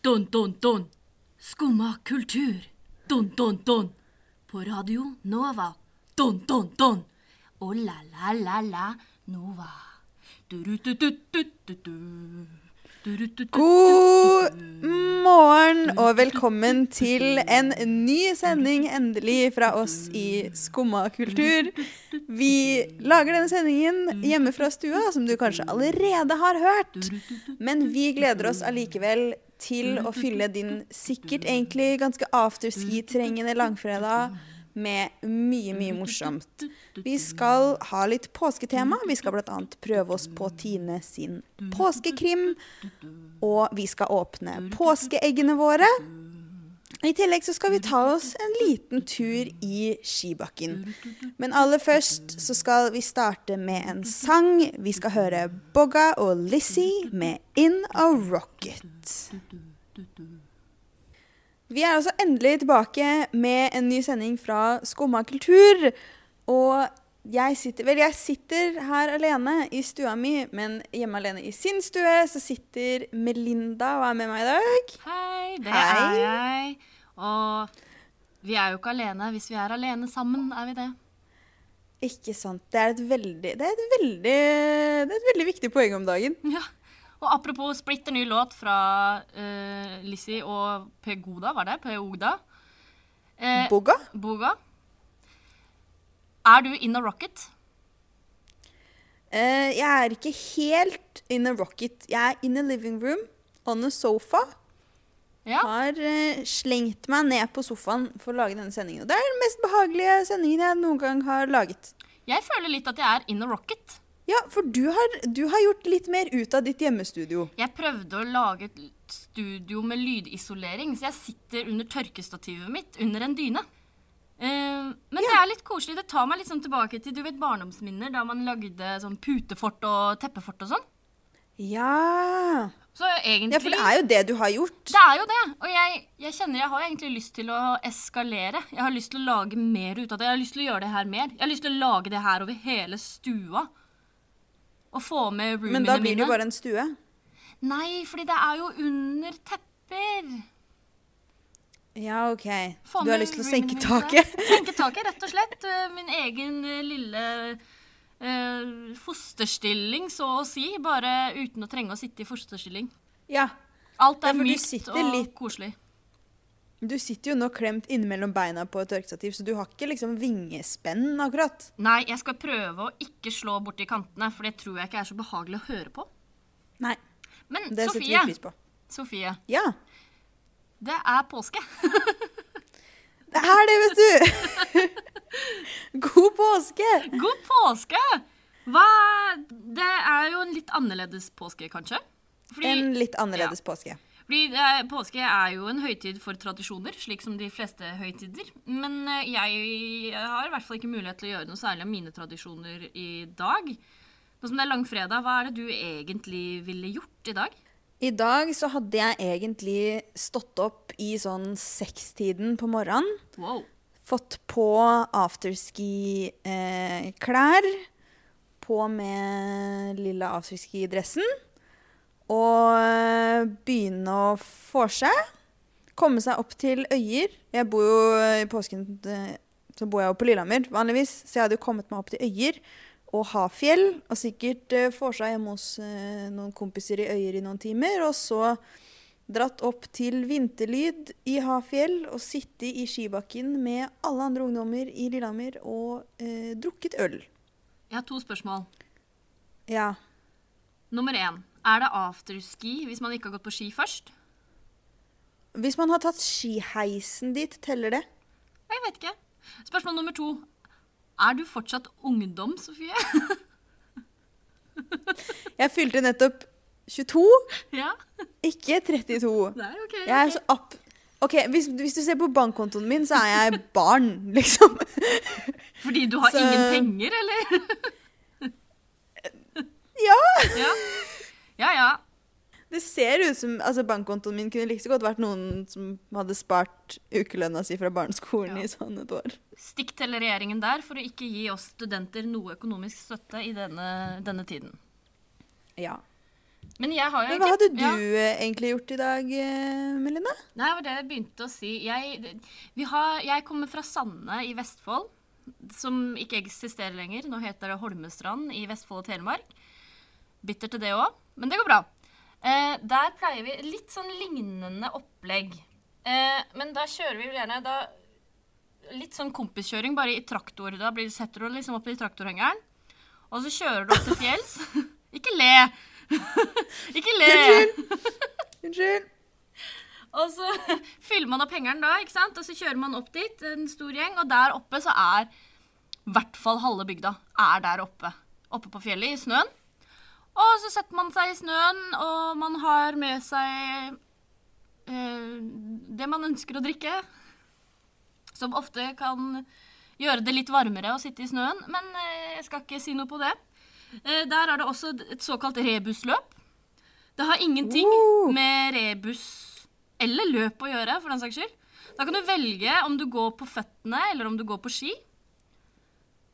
Don, don, don. Skumma kultur. Don, don, don. På Radio Nova. Don, don, don. Og la, la, la, la Nova. God morgen og velkommen til en ny sending endelig fra oss i Skumma kultur. Vi lager denne sendingen hjemme fra stua, som du kanskje allerede har hørt. Men vi gleder oss allikevel til å fylle din sikkert egentlig ganske afterski-trengende langfredag med mye, mye morsomt. Vi skal ha litt påsketema. Vi skal bl.a. prøve oss på Tine sin påskekrim. Og vi skal åpne påskeeggene våre. I tillegg så skal vi ta oss en liten tur i skibakken. Men aller først så skal vi starte med en sang. Vi skal høre Bogga og Lizzie med In a Rocket. Vi er altså endelig tilbake med en ny sending fra Skumma kultur. Og jeg sitter Vel, jeg sitter her alene i stua mi, men hjemme alene i sin stue så sitter Melinda og er med meg i dag. Hei, det Hei. er jeg. Og vi er jo ikke alene. Hvis vi er alene sammen, er vi det. Ikke sant. Det er et veldig Det er et veldig, det er et veldig viktig poeng om dagen. Ja. Og apropos splitter ny låt fra uh, Lissi og Per Goda, var det? Per Ogda? Eh, Boga? Boga. Er du in a rocket? Uh, jeg er ikke helt in a rocket. Jeg er in a living room, on a sofa. Ja. Har eh, slengt meg ned på sofaen for å lage denne sendingen. Og det er den mest behagelige sendingen jeg noen gang har laget. Jeg føler litt at jeg er in a rocket. Ja, for du har, du har gjort litt mer ut av ditt hjemmestudio. Jeg prøvde å lage et studio med lydisolering, så jeg sitter under tørkestativet mitt under en dyne. Eh, men det er litt koselig. Det tar meg litt sånn tilbake til du vet, barndomsminner da man lagde sånn putefort og teppefort og sånn. Ja. Så egentlig ja, for det er jo det du har gjort. Det er jo det. Og jeg, jeg kjenner jeg har egentlig lyst til å eskalere. Jeg har lyst til å lage mer ut av det. Jeg har lyst til å gjøre det her mer. Jeg har lyst til å lage det her over hele stua. Og få med roomene Men da blir det jo bare en stue. Nei, fordi det er jo under tepper. Ja, OK. Du har lyst til å senke taket. Senke taket, rett og slett. Min egen eh, lille eh, fosterstilling, så å si. Bare uten å trenge å sitte i fosterstilling. Ja. Alt er for mykt og litt- koselig. Du sitter jo nå klemt innimellom beina på et tørkestativ, så du har ikke liksom vingespenn akkurat. Nei, jeg skal prøve å ikke slå borti kantene, for det tror jeg ikke er så behagelig å høre på. Nei, Men det setter Sofie, vi pris på. Sofie, Ja. det er påske. Det er det, vet du! God påske! God påske! Hva Det er jo en litt annerledes påske, kanskje? Fordi, En litt annerledes påske. fordi eh, påske er jo en høytid for tradisjoner, slik som de fleste høytider. Men eh, jeg har i hvert fall ikke mulighet til å gjøre noe særlig av mine tradisjoner i dag. Nå som det er langfredag, hva er det du egentlig ville gjort i dag? I dag så hadde jeg egentlig stått opp i sånn sekstiden på morgenen. Wow. Fått på afterski-klær. på med lille afterski-dressen. Og eh, begynne å få seg. Komme seg opp til Øyer. Jeg bor jo i påsken eh, så bor jeg jo på Lillehammer vanligvis, så jeg hadde jo kommet meg opp til Øyer og Hafjell. Og sikkert uh, seg hjemme hos uh, noen kompiser i Øyer i noen timer. Og så dratt opp til Vinterlyd i Hafjell og sittet i skibakken med alle andre ungdommer i Lillehammer og uh, drukket øl. Jeg har to spørsmål. Ja. Nummer én. Er det afterski hvis man ikke har gått på ski først? Hvis man har tatt skiheisen dit, teller det? Jeg vet ikke. Spørsmål nummer to. Er du fortsatt ungdom, Sofie? Jeg fylte nettopp 22, ja? ikke 32. Nei, okay, Jeg er ok. så opp... Ok, hvis, hvis du ser på bankkontoen min, så er jeg barn, liksom. Fordi du har Så- ingen penger, eller? Ja! ja. Ja, ja. Det ser ut som altså Bankkontoen min kunne like så godt vært noen som hadde spart ukelønna si fra barneskolen Ja. i sånn et år. Stikk til regjeringen der for å ikke gi oss studenter noe økonomisk støtte i denne, denne tiden. Ja. Men Men hva hadde du ja. eh, egentlig gjort i dag, Melina? Melinda? Nei, det var det jeg begynte å si. Jeg, vi har, jeg kommer fra Sande i Vestfold, som ikke eksisterer lenger. Nå heter det Holmestrand i Vestfold og Telemark. Bitter til det òg, men det går bra. Eh, der pleier vi litt sånn lignende opplegg. Eh, men da kjører vi gjerne da, litt sånn kompiskjøring, bare i traktor. Da blir, setter du liksom opp i traktorhengeren, og så kjører du opp til fjells. ikke le! ikke le! Unnskyld. Og så fyller man opp hengeren da, ikke sant? Og så kjører man opp dit, en stor gjeng, og der oppe så er i hvert fall halve bygda er der oppe. Oppe på fjellet i snøen. Og så setter man seg i snøen, og man har med seg eh, det man ønsker å drikke. Som ofte kan gjøre det litt varmere å sitte i snøen, men eh, jeg skal ikke si noe på det. Eh, der er det også et såkalt rebusløp. Det har ingenting Uh. med rebus eller løp å gjøre, for den saks skyld. Da kan du velge om du går på føttene eller om du går på ski.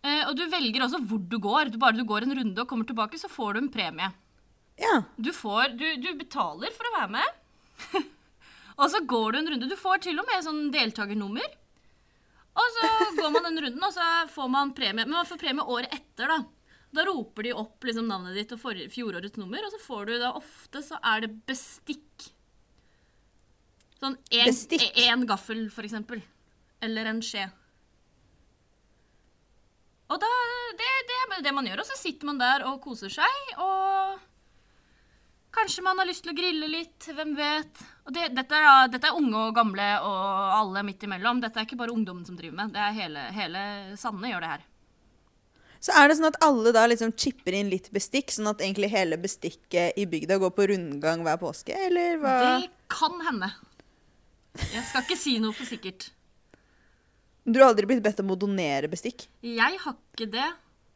Eh, og du velger også hvor du går. Du, bare du går en runde og kommer tilbake, så får du en premie. Ja. Du, får, du, du betaler for å være med. og så går du en runde. Du får til og med sånn deltakernummer. Og så går man den runden, og så får man premie. Men man får premie året etter, da. Da roper de opp liksom, navnet ditt og fjorårets nummer, og så får du da ofte så er det bestikk. Sånn en, gaffel, for eksempel. Eller en skje. Og da, det, det er bare det man gjør. Og så sitter man der og koser seg, og kanskje man har lyst til å grille litt, hvem vet. Og det, dette, er, dette er unge og gamle og alle midt imellom. Dette er ikke bare ungdommen som driver med. Det er hele, hele Sanne gjør det her. Så er det sånn at alle da liksom chipper inn litt bestikk, sånn at egentlig hele bestikket i bygda går på rundgang hver påske, eller hva? Det kan hende. Jeg skal ikke si noe for sikkert. Du har aldri blitt bedt om å donere bestikk? Jeg har ikke det.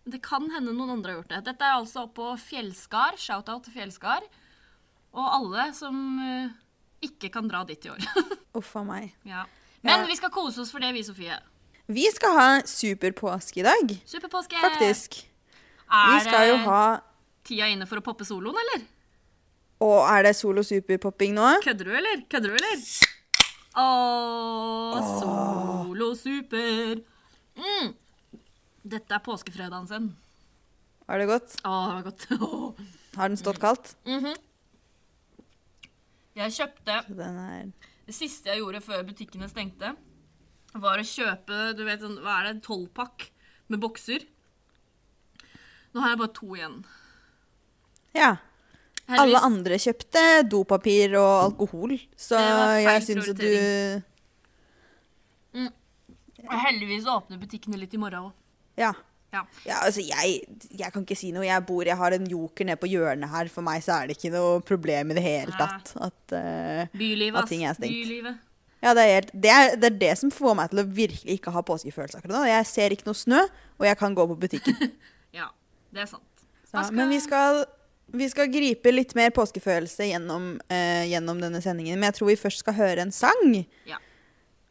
Det kan hende noen andre har gjort det. Dette er altså på Fjellskar. Shout-out til Fjellskar. Og alle som eh, ikke kan dra dit i år. Uff a meg. ja. Men Ja. vi skal kose oss for det, vi, Sofie. Vi skal ha superpåske i dag, Superpåske. faktisk. Er Vi skal jo ha tida inne for å poppe soloen, eller? Og er det solo superpopping nå? Kødder du, eller? Kødder du, eller? Åh, solo super. Mm. Dette er påskefredagen sin. Var det godt? Åh, det var godt. Har den stått kaldt? Mhm. Jeg kjøpte Den Det siste jeg gjorde før butikkene stengte, var å kjøpe du vet, sånn, hva er det, tolvpakk med bokser. Nå har jeg bare to igjen. Ja. Alle andre kjøpte dopapir og alkohol, så jeg syns at du mm. heldigvis åpner butikkene litt i morgen òg. Ja. Ja. Ja, altså, jeg, jeg kan ikke si noe. Jeg bor, jeg har en joker nede på hjørnet her. For meg så er det ikke noe problem i det hele tatt. At, uh, Bylivet, At ting er stengt. Bylivet. ja, det er, helt, det, er, det er det som får meg til å virkelig ikke ha påskefølelse akkurat nå. Jeg ser ikke noe snø, og jeg kan gå på butikken. Ja, det er sant. Skal- Men vi skal, vi skal gripe litt mer påskefølelse gjennom, eh, gjennom denne sendingen. Men jeg tror vi først skal høre en sang. Ja.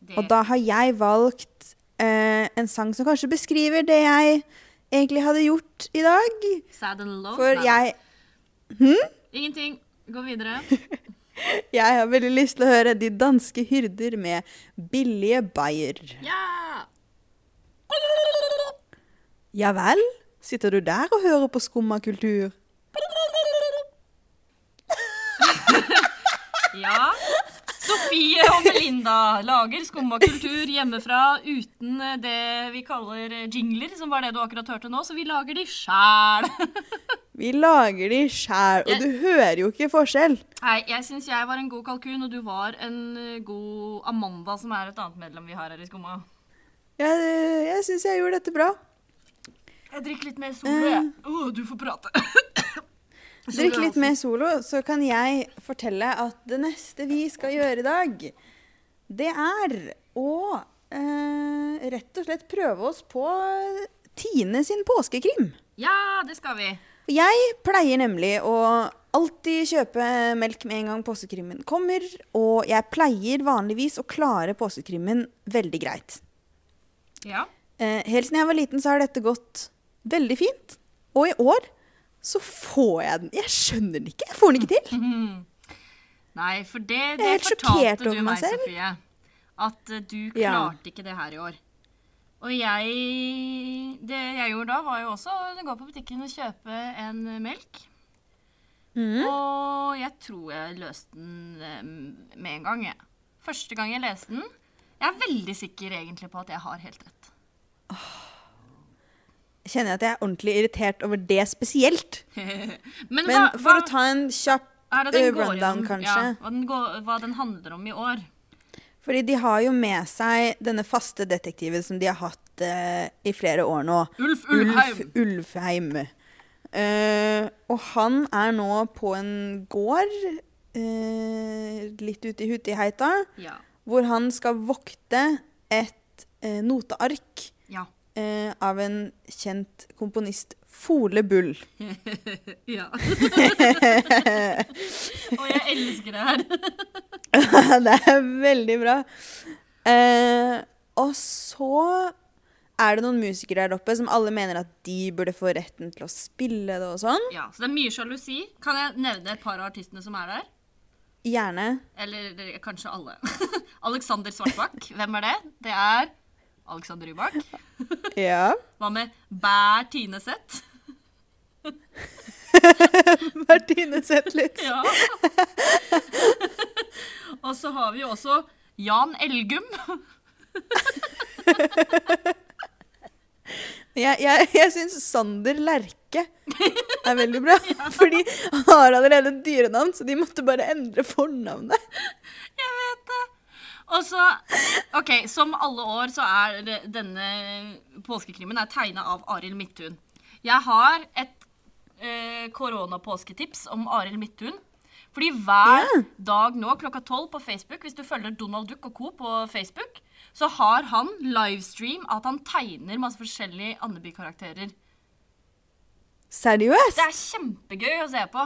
Det, Og da har jeg valgt eh, en sang som kanskje beskriver det jeg egentlig hadde gjort i dag. Sad and low. For jeg jeg, Ingenting. Gå videre. jeg har veldig lyst til å høre De danske hyrder med billige bayer. Ja! Ja vel? Sitter du der og hører på Skumma kultur? Ja. Sofie og Melinda lager skumma kultur hjemmefra uten eh, det vi kaller eh, jingler, som var det du akkurat hørte nå, så vi lager de sjæl. Vi lager de sjæl, og du hører jo ikke forskjell. Nei, jeg syns jeg var en god kalkun, og du var en eh, god Amanda, som er et annet medlem vi har her i Skumma. Jeg, jeg syns jeg gjorde dette bra. Jeg drikker litt mer solo, jeg. Å, du får prate. Drikk litt mer solo, så kan jeg fortelle at det neste vi skal gjøre i dag, det er å eh, rett og slett prøve oss på Tine sin påskekrim. Ja, det skal vi. Jeg pleier nemlig å alltid kjøpe melk med en gang påskekrimmen kommer, og jeg pleier vanligvis å klare påskekrimmen veldig greit. Ja. Eh, helt siden jeg var liten så har dette gått veldig fint. Og i år så får jeg den. Jeg skjønner den ikke. Jeg får den ikke til. Nei, for det, det fortalte du meg selv. Sofie. At du du Ja. klarte ikke det her i år. Og jeg Det jeg gjorde da, var jo også å gå på butikken og kjøpe en eh, melk. Mm. Og jeg tror jeg løste den eh, med en gang, jeg. Første gang jeg leste den. Jeg er veldig sikker egentlig på at jeg har helt rett. Kjenner jeg at jeg er ordentlig irritert over det spesielt. Men, Men hva, for hva å ta en kjapp eh, rundown, kanskje. Ja, hva, den går, hva den handler om i år. Fordi de har jo med seg denne faste detektiven som de har hatt uh, i flere år nå. Ulf Ulfheim. Ulf Ulfheim. Uh, og han er nå på en gård uh, litt ute i Hutiheita, Ja. hvor han skal vokte et noteark Ja. Eh, av en kjent komponist, Fole Bull. ja. Og jeg elsker det her. det er veldig bra. Eh, og så er det noen musikere der oppe som alle mener at de burde få retten til å spille det og sånn. Ja, Så det er mye sjalusi. Kan jeg nevne et par av artistene som er der? Gjerne. Eller eller kanskje alle. Alexander Svartbakk. Hvem er det? Det er Alexander Rybak. Ja. Hva med Bær Tine Seth? Martine Zetlitz. Ja. Og så har vi jo også Jan Elgum. Jeg, jeg, jeg syns Sander Lerke er veldig bra. Fordi han har allerede dyrenavn, så de måtte bare endre fornavnet. Jeg vet det. Og så OK, som alle år så er denne påskekrimmen er tegna av Arild Midthun. Jeg har et eh, koronapåsketips om Arild Midthun. Fordi hver yeah. dag nå klokka tolv på Facebook, hvis du følger Donald Duck og co. på Facebook, så har han livestream at han tegner masse forskjellige Andeby-karakterer. Seriøst? Det er kjempegøy å se på.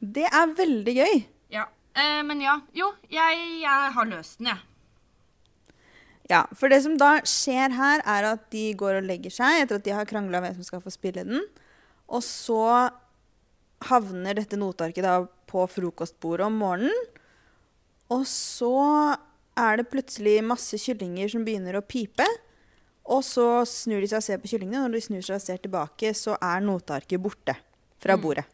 Det er veldig gøy. Ja. Eh, men ja. Jo, jeg, jeg har løst den, jeg. Ja, for det som da skjer her, er at de går og legger seg etter at de har krangla hvem som skal få spille den. Og så havner dette notearket da på frokostbordet om morgenen. Og så er det plutselig masse kyllinger som begynner å pipe. Og så snur de seg og ser på kyllingene, når de snur seg og ser tilbake, så er notearket borte fra bordet.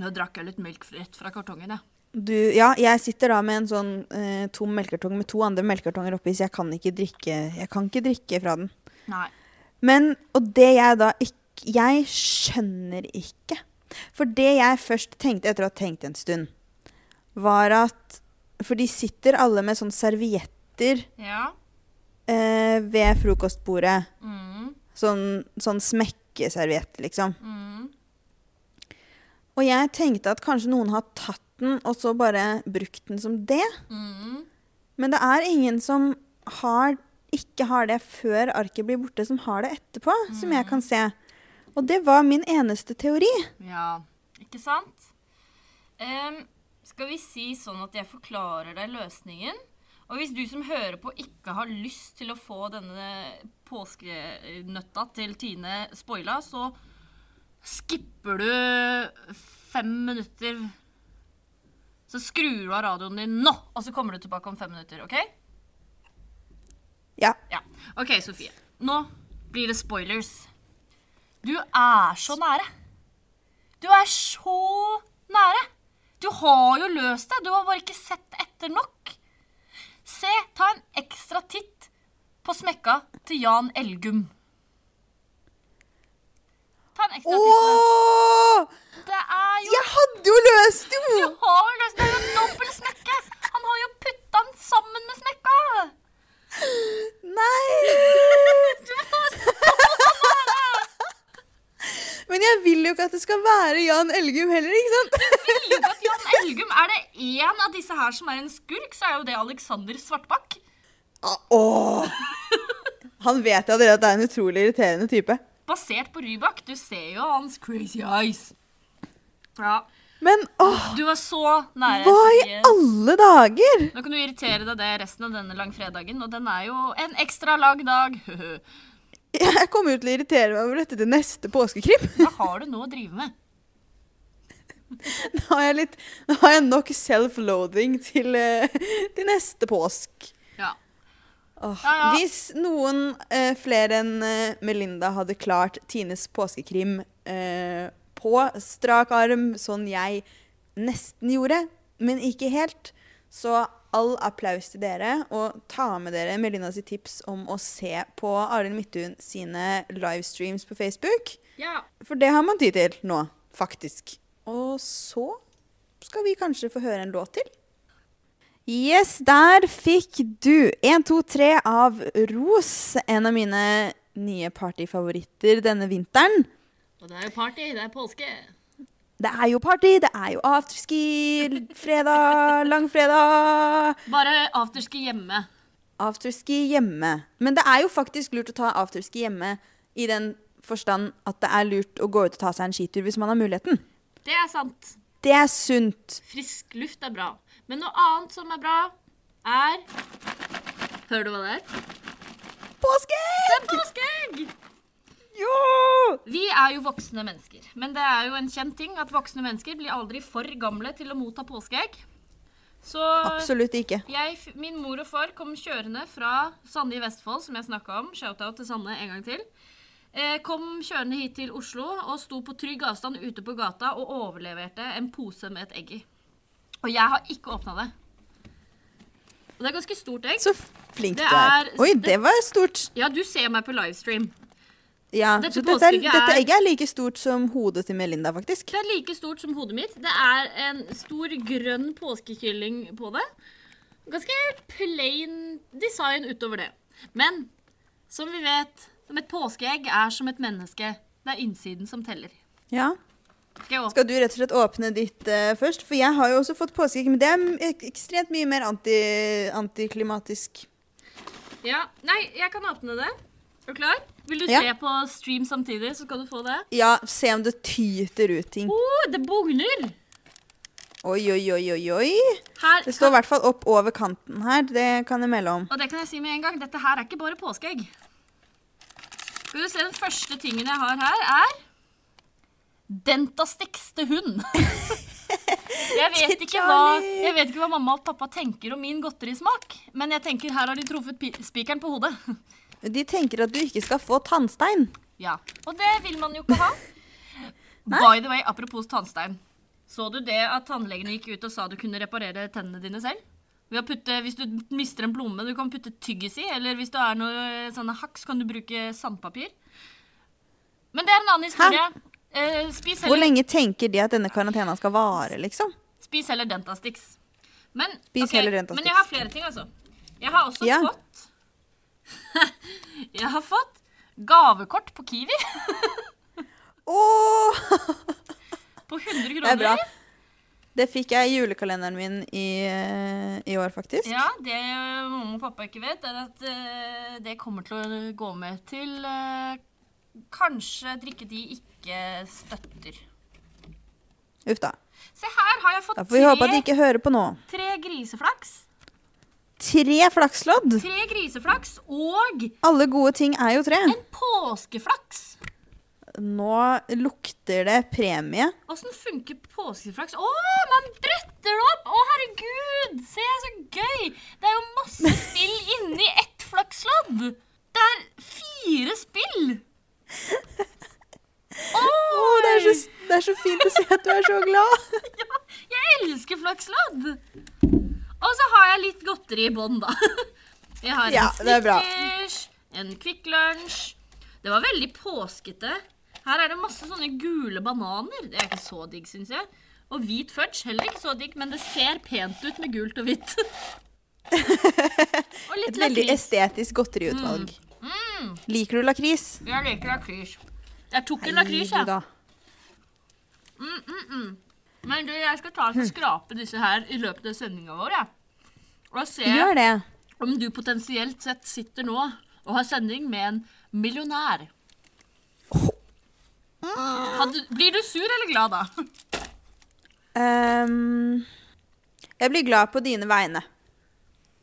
Nå drakk jeg litt melk rett fra kartongen, jeg. Du, ja, jeg sitter da med en sånn eh, tom melkekartong med to andre melkekartonger oppi, så jeg kan ikke drikke, jeg kan ikke drikke fra den. Nei. Men, og det jeg da ikke Jeg skjønner ikke. For det jeg først tenkte etter å ha tenkt en stund, var at For de sitter alle med sånn servietter Ja. eh, ved frokostbordet. Mm. Sånn, sånn smekkeserviett, liksom. Mm. Og jeg tenkte at kanskje noen har tatt den og så bare brukt den som det. Mm. Men det er ingen som har, ikke har det før arket blir borte, som har det etterpå, som jeg kan se. Og det var min eneste teori. Ja, ikke sant? Um, skal vi si sånn at jeg forklarer deg løsningen? Og hvis du som hører på ikke har lyst til å få denne påskenøtta til Tine spoila, så skipper du fem minutter. Så skrur du av radioen din nå, og så kommer du tilbake om fem minutter, OK? Ja. Ja. OK, Sofie. Nå blir det spoilers. Du er så nære. Du er så nære. Du har jo løst det. Du har bare ikke sett etter nok. Se, ta en ekstra titt på smekka til Jan Elgum. Ta en ekstra. Åh! Det er jo Jeg hadde jo løst det! Du har jo løst det. Er jo dobbel smekke. Han har jo putta den sammen med smekka. Nei! Du Men jeg vil jo ikke at det skal være Jan Elgum heller, ikke sant? vil jo ikke at Jan Elgum Er det én av disse her som er en skurk, så er jo det Alexander Svartbakk. Ah, Åh! Han vet jo allerede at det er en utrolig irriterende type. Basert på Rybak. Du ser jo hans crazy eyes. Ja. Men åh, Du var så nære. hva i alle dager? Nå kan du irritere deg det resten av denne langfredagen, og den er jo en ekstra lang dag. Jeg kommer jo til å irritere meg over dette til neste påskekrim. Hva har du nå å drive med? Nå har jeg, litt, nå har jeg nok self-loathing til, eh, til neste påsk. Ja. Åh, Ja, ja. Hvis noen eh, flere enn eh, Melinda hadde klart Tines påskekrim eh, på strak arm, sånn jeg nesten gjorde, men ikke helt, så all applaus til dere, og ta med dere Melindas tips om å se på Arild Midthun sine livestreams på Facebook. ja. For det har man tid til nå, faktisk. Og så skal vi kanskje få høre en låt til. Yes, der fikk du 1, 2, 3 av Ros, en av mine nye partyfavoritter denne vinteren. Og det er jo party, det er påske. Det er jo party, det er jo afterski, fredag, langfredag. Bare afterski hjemme. Afterski hjemme. Men det er jo faktisk lurt å ta afterski hjemme i den forstand at det er lurt å gå ut og ta seg en skitur hvis man har muligheten. Det er sant. Det er sunt. Frisk luft er bra. Men noe annet som er bra, er Hører du hva det er? Påskeegg! Det er påskeegg! Jo! Vi er jo voksne mennesker, men det er jo en kjent ting at voksne mennesker blir aldri for gamle til å motta påskeegg. Så Absolutt ikke. jeg, min mor og far kom kjørende fra Sande i Vestfold, som jeg snakka om. Shout-out til Sanne en gang til. Eh, kom kjørende hit til Oslo og sto på trygg avstand ute på gata og overleverte en pose med et egg i. Og jeg har ikke åpna det. Og det er ganske stort egg. Så flink Det du er. Oi, det var stort. Ja, du ser meg på livestream. Ja, Dette så dette, er, dette egget er like stort som hodet til Melinda, faktisk. Det er like stort som hodet mitt. Det er en stor grønn påskekylling på det. Ganske plain design utover det. Men som vi vet, som et påskeegg er som et menneske. Det er innsiden som teller. Ja. Skal? Skal du rett og slett åpne ditt uh, først? For jeg har jo også fått påskeegg, men det er ekstremt mye mer anti, antiklimatisk. Ja, nei, jeg kan åpne det. Er du klar? Vil du Ja. se på stream samtidig, så skal du få det. Ja, se om det tyter ut ting. Å, det bugner! Oi, oi, oi, oi, oi. Her Det står i hvert fall opp over kanten her. Det kan jeg melde om. Og det kan jeg si med en gang. Dette her er ikke bare påskeegg. Skal du se, Den første tingen jeg har her, er Dentastix til hund. jeg, vet ikke hva, jeg vet ikke hva mamma og pappa tenker om min godterismak, men jeg tenker her har de truffet spikeren på hodet. De tenker at du ikke skal få tannstein. ja, Og det vil man jo ikke ha. By the way, apropos tannstein. Så du det at tannlegene gikk ut og sa du kunne reparere tennene dine selv? Putte, hvis du mister en plomme, du kan putte tyggis i, eller hvis du er noe sånne haks, kan du bruke sandpapir. Men det er en annen historie. Eh, spis, Hvor lenge tenker de at denne karantena skal vare, liksom? spis heller Dentastix. Men, Spis ok, heller Dentastix. men jeg har flere ting, altså. Jeg har også Ja. fått Jeg har fått gavekort på Kiwi Åh! på 100 kroner. Det er bra. Det fikk jeg i julekalenderen min i, eh, i år, faktisk. Ja, det mamma og pappa ikke vet, er at eh, det kommer til å gå med til eh, kanskje drikke de ikke støtter. Uff da. Se her har jeg fått Da får vi håpe at de ikke hører på nå. tre griseflaks. Tre flakslodd! Tre griseflaks og Alle gode ting er jo tre. en påskeflaks. Nå lukter det premie. Åssen funker påskeflaks? Å, man bretter det opp! Å, herregud! Se, så gøy! Det er jo masse spill inni ett flakslodd. Det er fire spill! Å, det, er så, det er så fint å se at du er så glad. ja, jeg elsker flakslodd! Og så har jeg litt godteri i bånn, da. Jeg har Ja, en er. Snickers, en Kvikk Lunsj. Det var veldig påskete. Her er det masse sånne gule bananer. Det er ikke så digg, syns jeg. Og hvit fudge, heller ikke så digg, men det ser pent ut med gult og hvitt. og litt Et veldig lakris. estetisk godteriutvalg. Liker du lakris? Jeg liker lakris. Jeg tok en lakris, jeg. Mm, mm, mm. Men du, jeg skal ta og skrape disse her i løpet av sendinga vår, jeg. Og se Gjør det. om du potensielt sett sitter nå og har sending med en millionær. Hadde, blir du sur eller glad da? Um, jeg blir glad på dine vegne.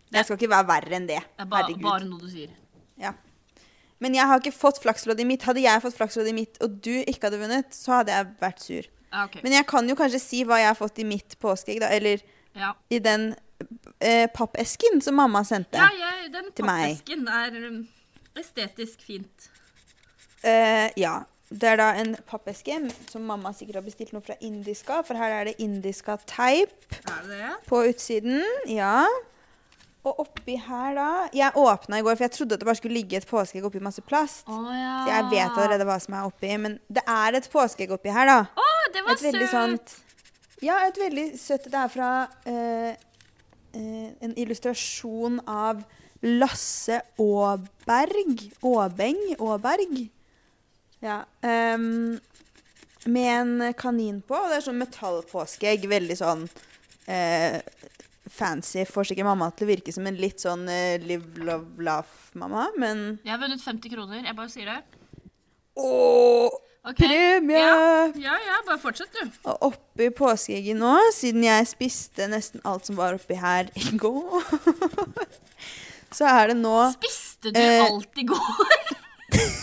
Jeg skal ikke være verre enn det. Det er ba bare noe du sier. Ja. Men jeg har ikke fått flaksloddet mitt. Hadde jeg fått flaksloddet mitt, og du ikke hadde vunnet, så hadde jeg vært sur. Okay. Men jeg kan jo kanskje si hva jeg har fått i mitt påskeegg, da. Eller ja. i den eh, pappesken som mamma sendte. ja, ja, den Til meg. pappesken er um, estetisk fint. Eh, ja. Det er da en pappeske som mamma sikkert har bestilt noe fra Indiska, for her er det Indiska teip på utsiden. Ja. Og oppi her, da Jeg åpna i går, for jeg trodde at det bare skulle ligge et påskeegg oppi masse plast. Oh, ja. Så jeg vet allerede hva som er oppi, men det er et påskeegg oppi her, da. Oh, det var Et søtt! sånt Ja, et veldig søtt Det er fra eh, eh, en illustrasjon av Lasse Aaberg. Aabeng? Aaberg? Ja. Um, med en kanin på, og det er sånn metallpåskeegg. Veldig sånn eh, fancy. Får sikkert mamma til å virke som en litt sånn eh, live, love, laugh-mamma, men Jeg har vunnet 50 kroner. Jeg bare sier det. Åh, Ok. premie! Ja, ja, ja, bare fortsett, du. Og oppi påskeegget nå, siden jeg spiste nesten alt som var oppi her i går, så er det nå Spiste du Eh. alt i går?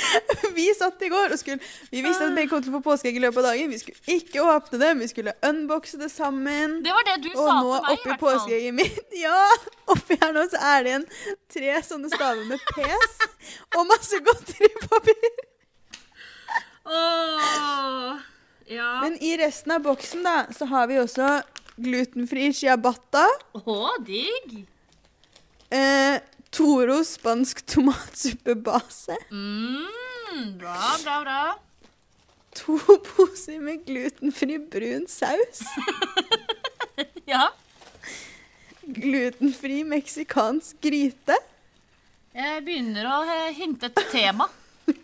Vi satt i går og skulle Vi visste at begge kom til å få påskeegg i løpet av dagen. Vi skulle ikke åpne det, vi skulle unboxe det sammen. Det var det du Og sa til meg, i oppi hvert fall. påskeegget mitt Ja! Oppi her nå så er det igjen tre sånne staver med pes og masse godteripapir. Åh, ja. Men i resten av boksen da, så har vi også glutenfri ciabatta. Å, digg. Eh, Toro spansk tomatsuppebase. Mm, bra, bra, bra. To poser med glutenfri brun saus. Ja. Glutenfri meksikansk gryte. Jeg begynner å eh, hinte et tema.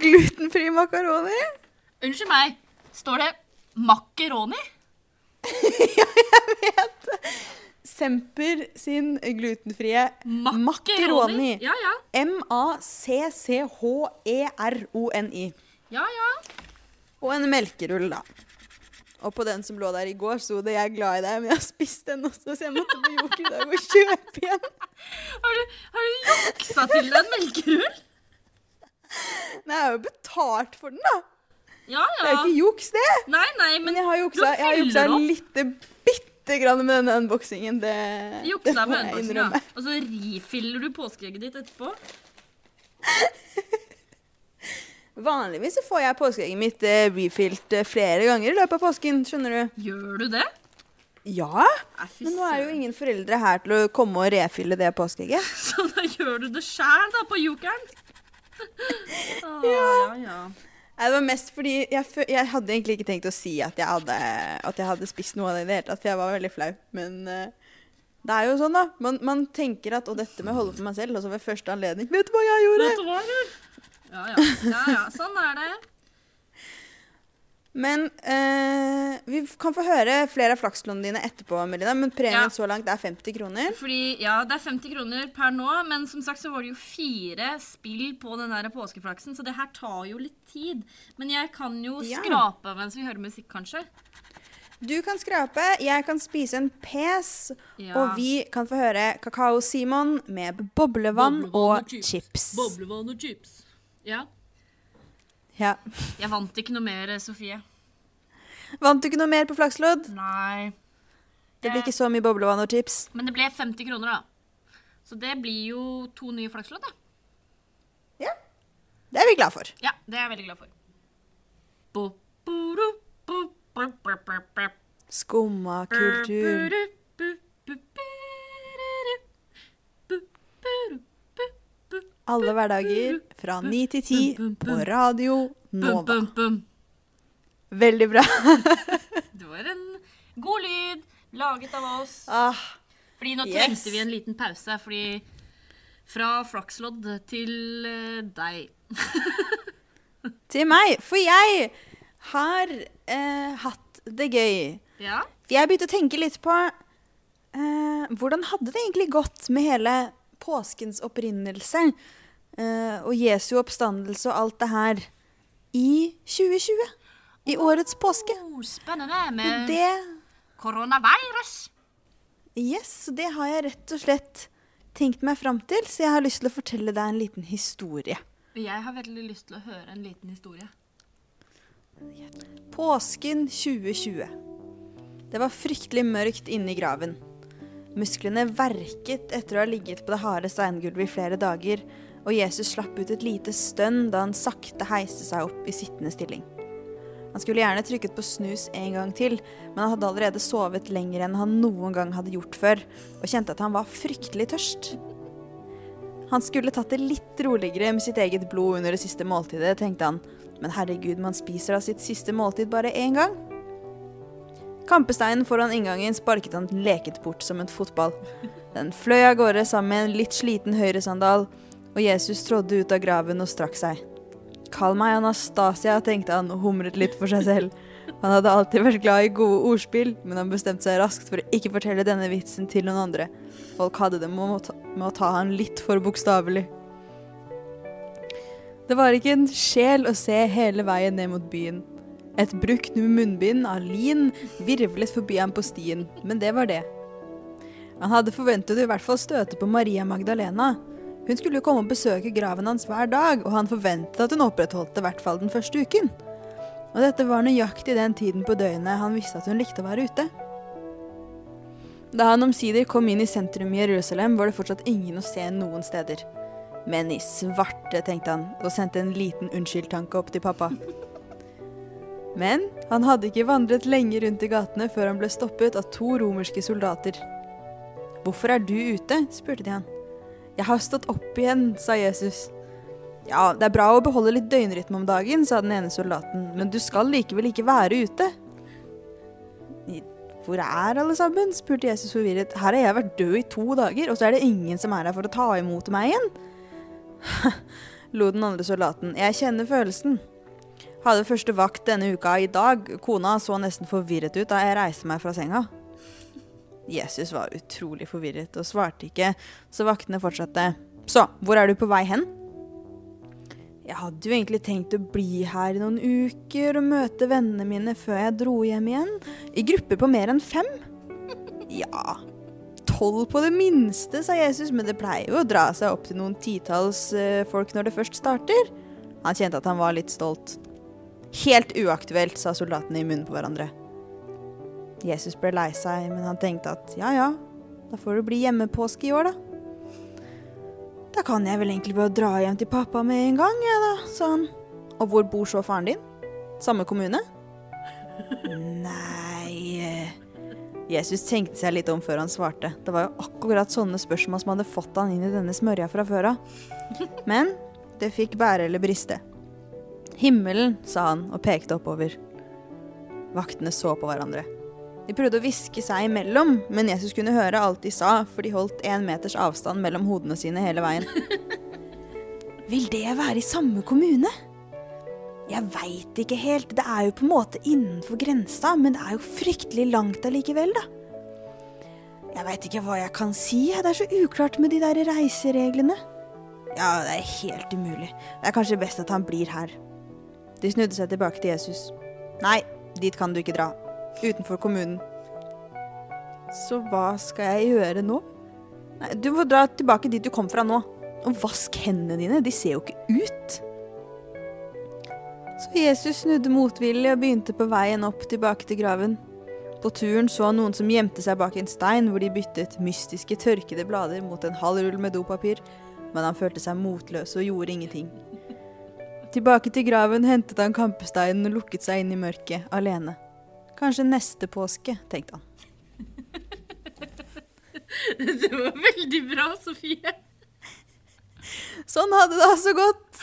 Glutenfri makaroni. Unnskyld meg, står det makaroni? Semper sin glutenfrie Makaroni? makaroni. Ja, ja. M-a-c-c-h-e-r-o-n-i. Ja, ja. Og en melkerull, da. Og på den som lå der i går, sto det 'Jeg er glad i deg', men jeg har spist den også, så jeg måtte på Joker i dag og kjøpe igjen. Har du, har du juksa til deg en melkerull? Nei, jeg har jo betalt for den, da. Ja, ja. Det er jo ikke juks, det. Nei, nei, Men men jeg har juksa, jeg har juksa opp. Lite grann med denne unboxingen. Det, det må jeg ja. innrømme. Og så refiller du påskeegget ditt etterpå. Vanligvis så får jeg påskeegget mitt eh, refilt eh, flere ganger i løpet av påsken. skjønner du? Gjør du det? Ja, men nå er jo ingen foreldre her til å komme og refille det påskeegget. Så da gjør du det sjæl, da, på jokeren? ah, ja, ja. Nei, Det var mest fordi jeg, jeg hadde egentlig ikke tenkt å si at jeg hadde, at jeg hadde spist noe av det i det hele tatt, for jeg var veldig flau. Men uh, det er jo sånn, da. Man, man tenker at 'å, dette må jeg holde for meg selv', og så ved første anledning 'Vet du hva jeg gjorde?' Vet du hva? Ja, ja. ja, ja. Sånn er det. Men eh, vi kan få høre flere av flakslånene dine etterpå, Melina. Men premien Ja. så langt er 50 kroner. Fordi, ja, det er 50 kroner per nå, men som sagt så var det jo fire spill på den der påskeflaksen, så det her tar jo litt tid. Men jeg kan jo Ja. skrape mens vi hører musikk, kanskje. Du kan skrape, jeg kan spise en pes, Ja. og vi kan få høre Kakao-Simon med boblevann, og chips. Boblevann og chips. Ja. Ja. Jeg vant ikke noe mer, Sofie. Vant du ikke noe mer på flakslodd? Nei. Det blir ikke så mye boblevann og chips. Men det ble 50 kroner, da. Så det blir jo to nye flakslodd, da. Ja. Det er vi glad for. Ja, det er jeg veldig glad for. Bo, bo, do, bo, bo, bo, bo, bo. Skumma kultur. Alle hverdager fra ni til ti på Radio Nova. Veldig bra. Det var en god lyd laget av oss. Ah, Fordi nå Yes. trengte vi en liten pause, fordi fra flakslodd til eh, deg. til meg. For jeg har eh, hatt det gøy. Ja? For jeg begynte å tenke litt på eh, hvordan hadde det egentlig gått med hele påskens opprinnelse eh, og Jesu oppstandelse og alt det her i 2020? I årets påske. Oh, spennende med Det koronavirus. Yes, det har jeg rett og slett tenkt meg fram til, så jeg har lyst til å fortelle deg en liten historie. Jeg har veldig lyst til å høre en liten historie. Påsken 2020. Det var fryktelig mørkt inne i graven. Musklene verket etter å ha ligget på det harde steingulvet i flere dager, og Jesus slapp ut et lite stønn da han sakte heiste seg opp i sittende stilling. Han skulle gjerne trykket på snus en gang til, men han hadde allerede sovet lenger enn han noen gang hadde gjort før, og kjente at han var fryktelig tørst. Han skulle tatt det litt roligere med sitt eget blod under det siste måltidet, tenkte han, men herregud, man spiser av sitt siste måltid bare én gang. Kampesteinen foran inngangen sparket han leket bort som en fotball. Den fløy av gårde sammen med en litt sliten høyresandal, og Jesus trådde ut av graven og strakk seg. Kall meg Anastasia, tenkte han og humret litt for seg selv. Han hadde alltid vært glad i gode ordspill, men han bestemte seg raskt for å ikke fortelle denne vitsen til noen andre. Folk hadde det med å ta, han litt for bokstavelig. Det var ikke en sjel å se hele veien ned mot byen. Et brukt munnbind av lin virvlet forbi ham på stien, men det var det. Han hadde forventet å i hvert fall støte på Maria Magdalena. Hun skulle jo komme og besøke graven hans hver dag, og han forventet at hun opprettholdt det i hvert fall den første uken. Og dette var nøyaktig den tiden på døgnet han visste at hun likte å være ute. Da han omsider kom inn i sentrum i Jerusalem, var det fortsatt ingen å se noen steder. Men i svarte, tenkte han, og sendte en liten unnskyldtanke opp til pappa. Men han hadde ikke vandret lenge rundt i gatene før han ble stoppet av to romerske soldater. Hvorfor er du ute? spurte de han. Jeg har stått opp igjen, sa Jesus. Ja, det er bra å beholde litt døgnrytme om dagen, sa den ene soldaten, men du skal likevel ikke være ute. Hvor er alle sammen? spurte Jesus forvirret. Her har jeg vært død i to dager, og så er det ingen som er her for å ta imot meg igjen. lo den andre soldaten. Jeg kjenner følelsen. Hadde første vakt denne uka i dag. Kona så nesten forvirret ut da jeg reiste meg fra senga. Jesus var utrolig forvirret og svarte ikke, så vaktene fortsatte. Så, hvor er du på vei hen? Jeg hadde jo egentlig tenkt å bli her i noen uker og møte vennene mine før jeg dro hjem igjen. I grupper på mer enn fem. Ja, tolv på det minste, sa Jesus, men det pleier jo å dra seg opp til noen titalls uh, folk når det først starter. Han kjente at han var litt stolt. Helt uaktuelt, sa soldatene i munnen på hverandre. Jesus ble lei seg, men han tenkte at ja ja, da får det bli hjemmepåske i år, da. Da kan jeg vel egentlig bare dra hjem til pappa med en gang, jeg da, sa han. Og hvor bor så faren din? Samme kommune? Nei eh. Jesus tenkte seg litt om før han svarte. Det var jo akkurat sånne spørsmål som hadde fått han inn i denne smørja fra før av. Men det fikk bære eller briste. Himmelen, sa han og pekte oppover. Vaktene så på hverandre. De prøvde å hviske seg imellom, men Jesus kunne høre alt de sa, for de holdt én meters avstand mellom hodene sine hele veien. Vil det være i samme kommune? Jeg veit ikke helt. Det er jo på en måte innenfor grensa, men det er jo fryktelig langt allikevel, da. Jeg veit ikke hva jeg kan si. Det er så uklart med de der reisereglene. Ja, det er helt umulig. Det er kanskje best at han blir her. De snudde seg tilbake til Jesus. Nei, dit kan du ikke dra. Utenfor kommunen. Så hva skal jeg gjøre nå? Nei, du må dra tilbake dit du kom fra nå. Og vask hendene dine. De ser jo ikke ut. Så Jesus snudde motvillig og begynte på veien opp tilbake til graven. På turen så han noen som gjemte seg bak en stein hvor de byttet mystiske tørkede blader mot en halv rull med dopapir, men han følte seg motløs og gjorde ingenting. Tilbake til graven hentet han kampesteinen og lukket seg inn i mørket, alene. Kanskje neste påske, tenkte han. Det var veldig bra, Sofie. Sånn hadde det altså gått.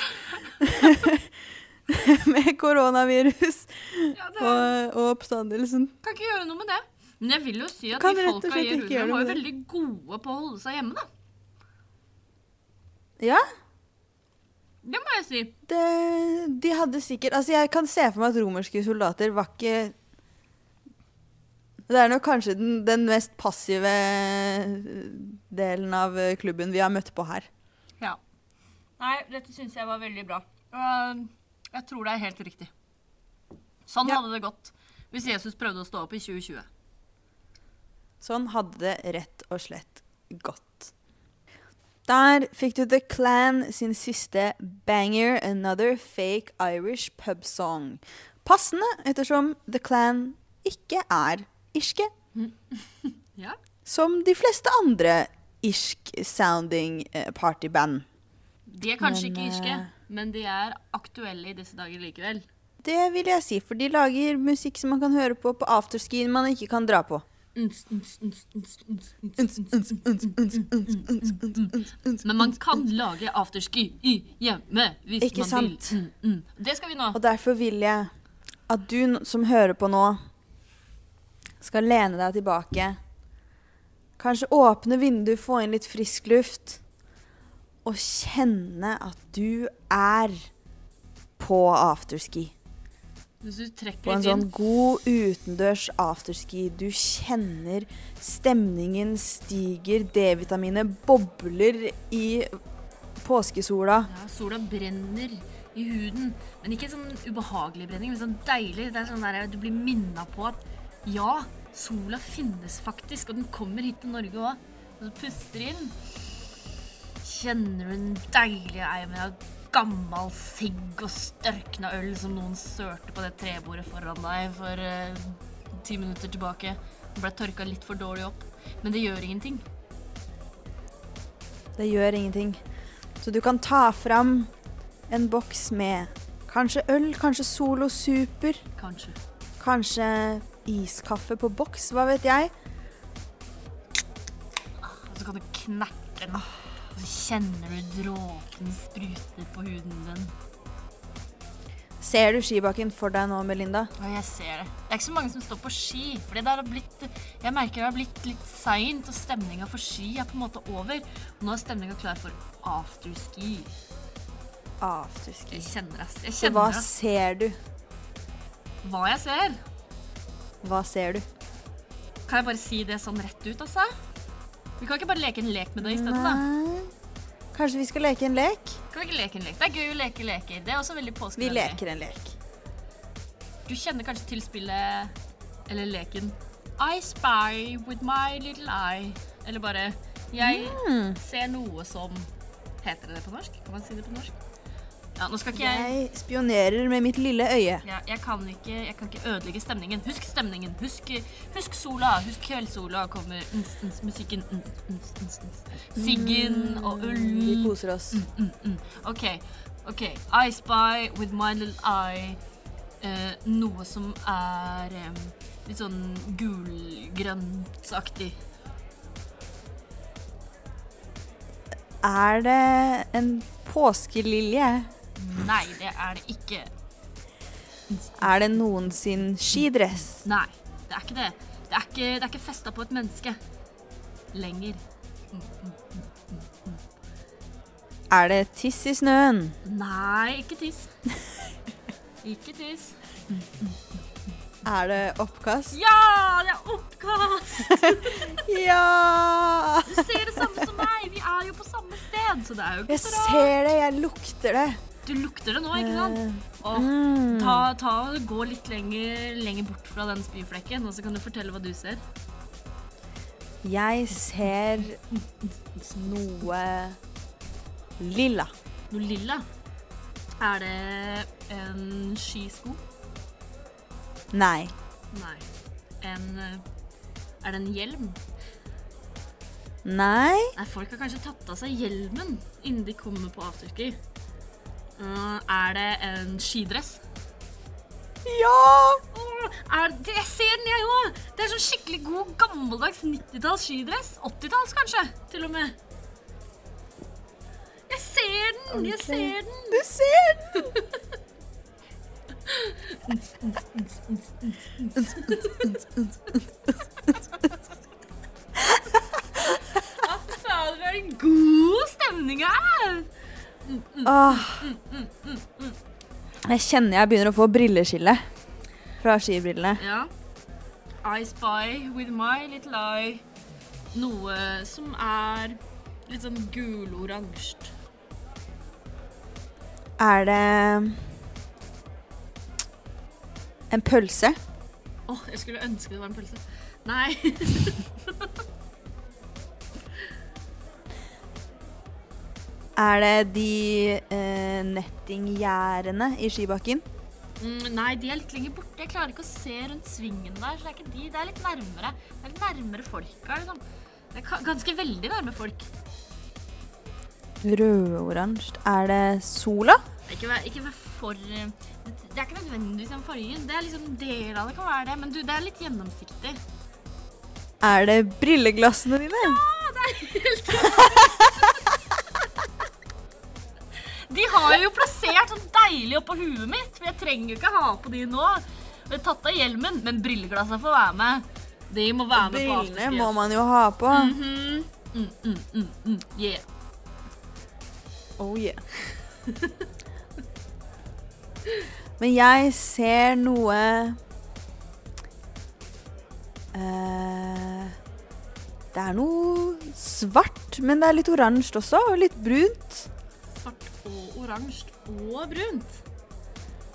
med koronavirus Ja, det og, og oppstandelsen. kan ikke gjøre noe med det. Men jeg vil jo si at Kan de folka i Jerusalem var jo veldig gode på å holde seg hjemme, da. Ja, Det må jeg si. det, de hadde sikkert Altså, jeg kan se for meg at romerske soldater var ikke Det er nok kanskje den, den mest passive delen av klubben vi har møtt på her. Ja. Nei, dette syns jeg var veldig bra. Jeg tror det er helt riktig. Sånn Ja. hadde det gått hvis Jesus prøvde å stå opp i 2020. Sånn hadde det rett og slett gått. Der fikk du The Clan sin siste banger, 'Another Fake Irish Pub Song'. Passende ettersom The Clan ikke er irske. ja. Som de fleste andre irsk-sounding eh, partyband. De er kanskje men, ikke irske, eh, men de er aktuelle i disse dager likevel. Det vil jeg si, for de lager musikk som man kan høre på på afterskien man ikke kan dra på. Men man kan lage afterski i hjemme hvis ikke man sant? vil. Mm, mm. Det skal vi nå. Og derfor vil jeg at du som hører på nå, skal lene deg tilbake. Kanskje åpne vinduet, få inn litt frisk luft. Og kjenne at du er på afterski. På en sånn god utendørs afterski. Du kjenner stemningen stiger, D-vitaminet bobler i påskesola. ja, Sola brenner i huden, men ikke sånn ubehagelig brenning, men sånn deilig. Det er sånn der Du blir minna på at ja, sola finnes faktisk, og den kommer hit til Norge òg. Og så puster inn. Kjenner du den deilige eimen av gammel sigg og størkna øl som noen sørte på det trebordet foran deg for eh, ti minutter tilbake? Den ble tørka litt for dårlig opp. Men det gjør ingenting. Det gjør ingenting. Så du kan ta fram en boks med kanskje øl, kanskje Solo Super, Kanskje. kanskje iskaffe på boks, hva vet jeg. Og så kan du knerte den. Og så kjenner du dråpen sprute på huden din. Ser du skibakken for deg nå, Melinda? Ja, jeg ser det. Det er ikke så mange som står på ski. Fordi det har blitt, jeg merker det har blitt litt seint, og stemninga for ski er på en måte over. Og nå er stemninga klar for afterski. Afterski. Jeg kjenner det. Jeg Så hva kjenner det. ser du? Hva jeg ser. Hva ser du? Kan jeg bare si det sånn rett ut, altså? Vi kan ikke bare leke en lek med det stedet, da. Kanskje vi skal leke en lek? Kan vi ikke leke en lek? Det er gøy å leke leker. Det er også veldig Vi leker en lek. Du kjenner kanskje til spillet eller leken I spy with my little eye. Eller bare Jeg Mm. ser noe som Heter det det på norsk? Kan man si det på norsk? Ja, nå skal ikke jeg Jeg spionerer med mitt lille øye. ja, jeg, kan ikke, jeg kan ikke ødelegge stemningen. Husk stemningen. Husk, husk sola. Husk kveldssola kommer. Ns, ns, musikken. Ns, ns, ns. Siggen og Vi koser oss. Mm, mm. OK. ok. I spy with my little eye. Eh, noe som er em, litt sånn gulgrøntsaktig. Er det en påskelilje? Nei, det er det ikke. Er det noen sin skidress? Nei, det er ikke det. Det er ikke, det er ikke festa på et menneske lenger. Er det tiss i snøen? Nei, ikke tiss. Ikke tiss. Er det oppkast? Ja, det er oppkast! Ja! Du ser det samme som meg. Vi er jo på samme sted, så det er jo ikke Jeg så rart. ser det, jeg lukter det. Du lukter det nå, ikke sant? Åh, Mm. ta, ta og Gå litt lenger, lenger bort fra den spyflekken, og så kan du fortelle hva du ser. Jeg ser noe lilla. Noe lilla. Er det en skisko? Nei. Nei. En eh, Er det en hjelm? Nei. Nei, folk har kanskje tatt av seg hjelmen innen de kommer på afterski. Uh, er det en skidress? Ja! Er det, jeg ser den, jeg òg! Det er sånn skikkelig god, gammeldags 90-talls skidress. 80-talls, kanskje, til og med. Jeg ser den! Jeg ser den! Du ser den! Hva det er en god stemning her! Åh. Jeg kjenner jeg begynner å få brilleskille fra skibrillene. Ja. I spy with my little eye. Noe som er litt sånn guloransje. Er det en pølse? Åh, jeg skulle ønske det var en pølse. Nei. Er det de eh, nettinggjerdene i skibakken? Mm, nei, de er litt lenger borte. Jeg klarer ikke å se rundt svingen der. så Det er ikke de. Det er litt nærmere. Det er litt nærmere folka, liksom. Det er ganske veldig nærme folk. Rødoransje. Er det sola? Ikke vær, ikke vær for eh, Det er ikke nødvendigvis en fargen. Det er liksom deler del av det kan være det, men du, det er litt gjennomsiktig. Er det brilleglassene dine? De har jo plassert sånn deilig oppå huet mitt, for jeg trenger jo ikke ha på de nå. Jeg har tatt av hjelmen, men brilleglassene får være med. De må være med på Brillene må man jo ha på. Mhm. mm, mm, mm, mm. Yeah. Oh yeah. Men jeg ser noe eh, Det er noe svart, men det er litt oransje også, og litt brunt. Svart og oransje og brunt.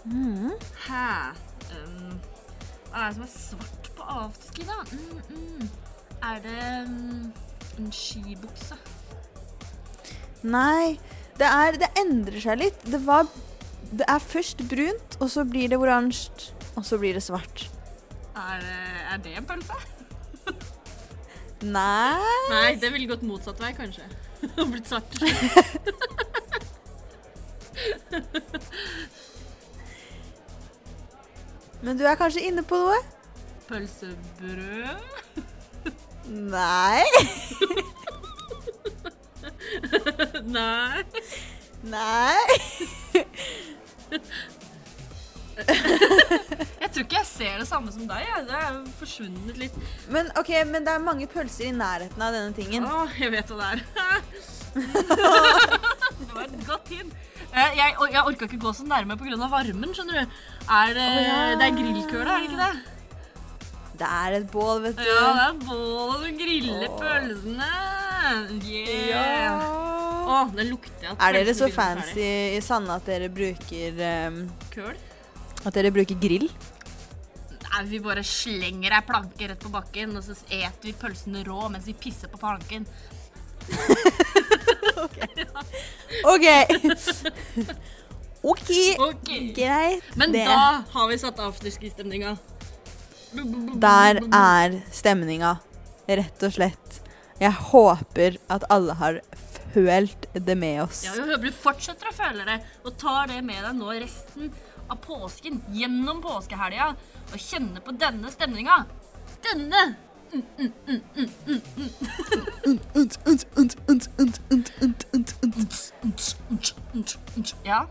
Mm. Hæ? Um, hva er det som er svart på afterski, da? Mm, mm. Er det um, en skibukse? Nei, det, er, det endrer seg litt. Det, var, det er først brunt, og så blir det oransje, og så blir det svart. Er det, er det en pølse? Nei Nei, det ville gått motsatt vei, kanskje. Og blitt svart. Men du er kanskje inne på noe? Pølsebrød? Nei. Nei. Nei. Jeg tror ikke jeg ser det samme som deg. Jeg. Det er jo forsvunnet litt. Men ok, men det er mange pølser i nærheten av denne tingen. Å, jeg vet hva det er. det var et godt hint. Eh, Jeg, or- jeg orka ikke gå så nærme pga. varmen. skjønner du. Er det, oh, ja. det er grillkøle, er det ikke det? Det er et bål, vet du. Ja, det er bål og du griller oh. pølsene. Yeah. Ja. Å, det lukter jeg at Er dere så fancy i Sande at dere bruker um. Køl? At dere bruker grill? Nei, vi bare slenger ei planke rett på bakken, og så eter vi pølsene rå mens vi pisser på planken. OK. OK, Ok. greit. Men det. da har vi satt afterski-stemninga. Der er stemninga, rett og slett. Jeg håper at alle har følt det med oss. Ja, jeg håper du fortsetter å føle det, og tar det med deg nå resten av påsken, gjennom påskehelga, og kjenner på denne stemninga. Denne! Ja,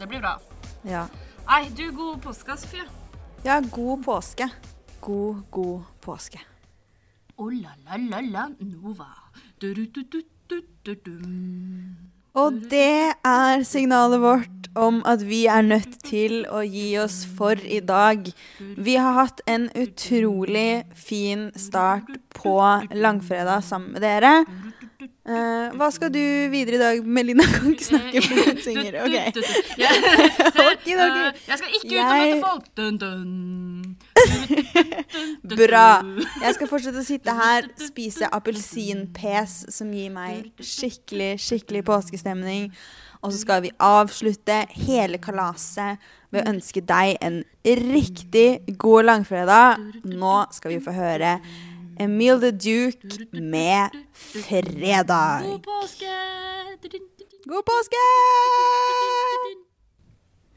det blir bra. Ja. Nei, du, god påske, Sofie. ja, god påske. God, god påske. Oh la la la la Nova. Du, du, du, du, du, du. Og det er signalet vårt om at vi er nødt til å gi oss for i dag. Vi har hatt en utrolig fin start på langfredag sammen med dere. Uh, hva skal du videre i dag, Melina? Kan ikke snakke fordi hun synger. Ok. okay, okay. Eh, jeg skal ikke ut og møte folk. Dun, dun. Bra. Jeg skal fortsette å sitte her, spise appelsinpes, som gir meg skikkelig, skikkelig påskestemning. Og så skal vi avslutte hele kalaset ved å ønske deg en riktig god langfredag. Nå skal vi få høre Emil the Duke med 'Fredag'. God påske! God påske!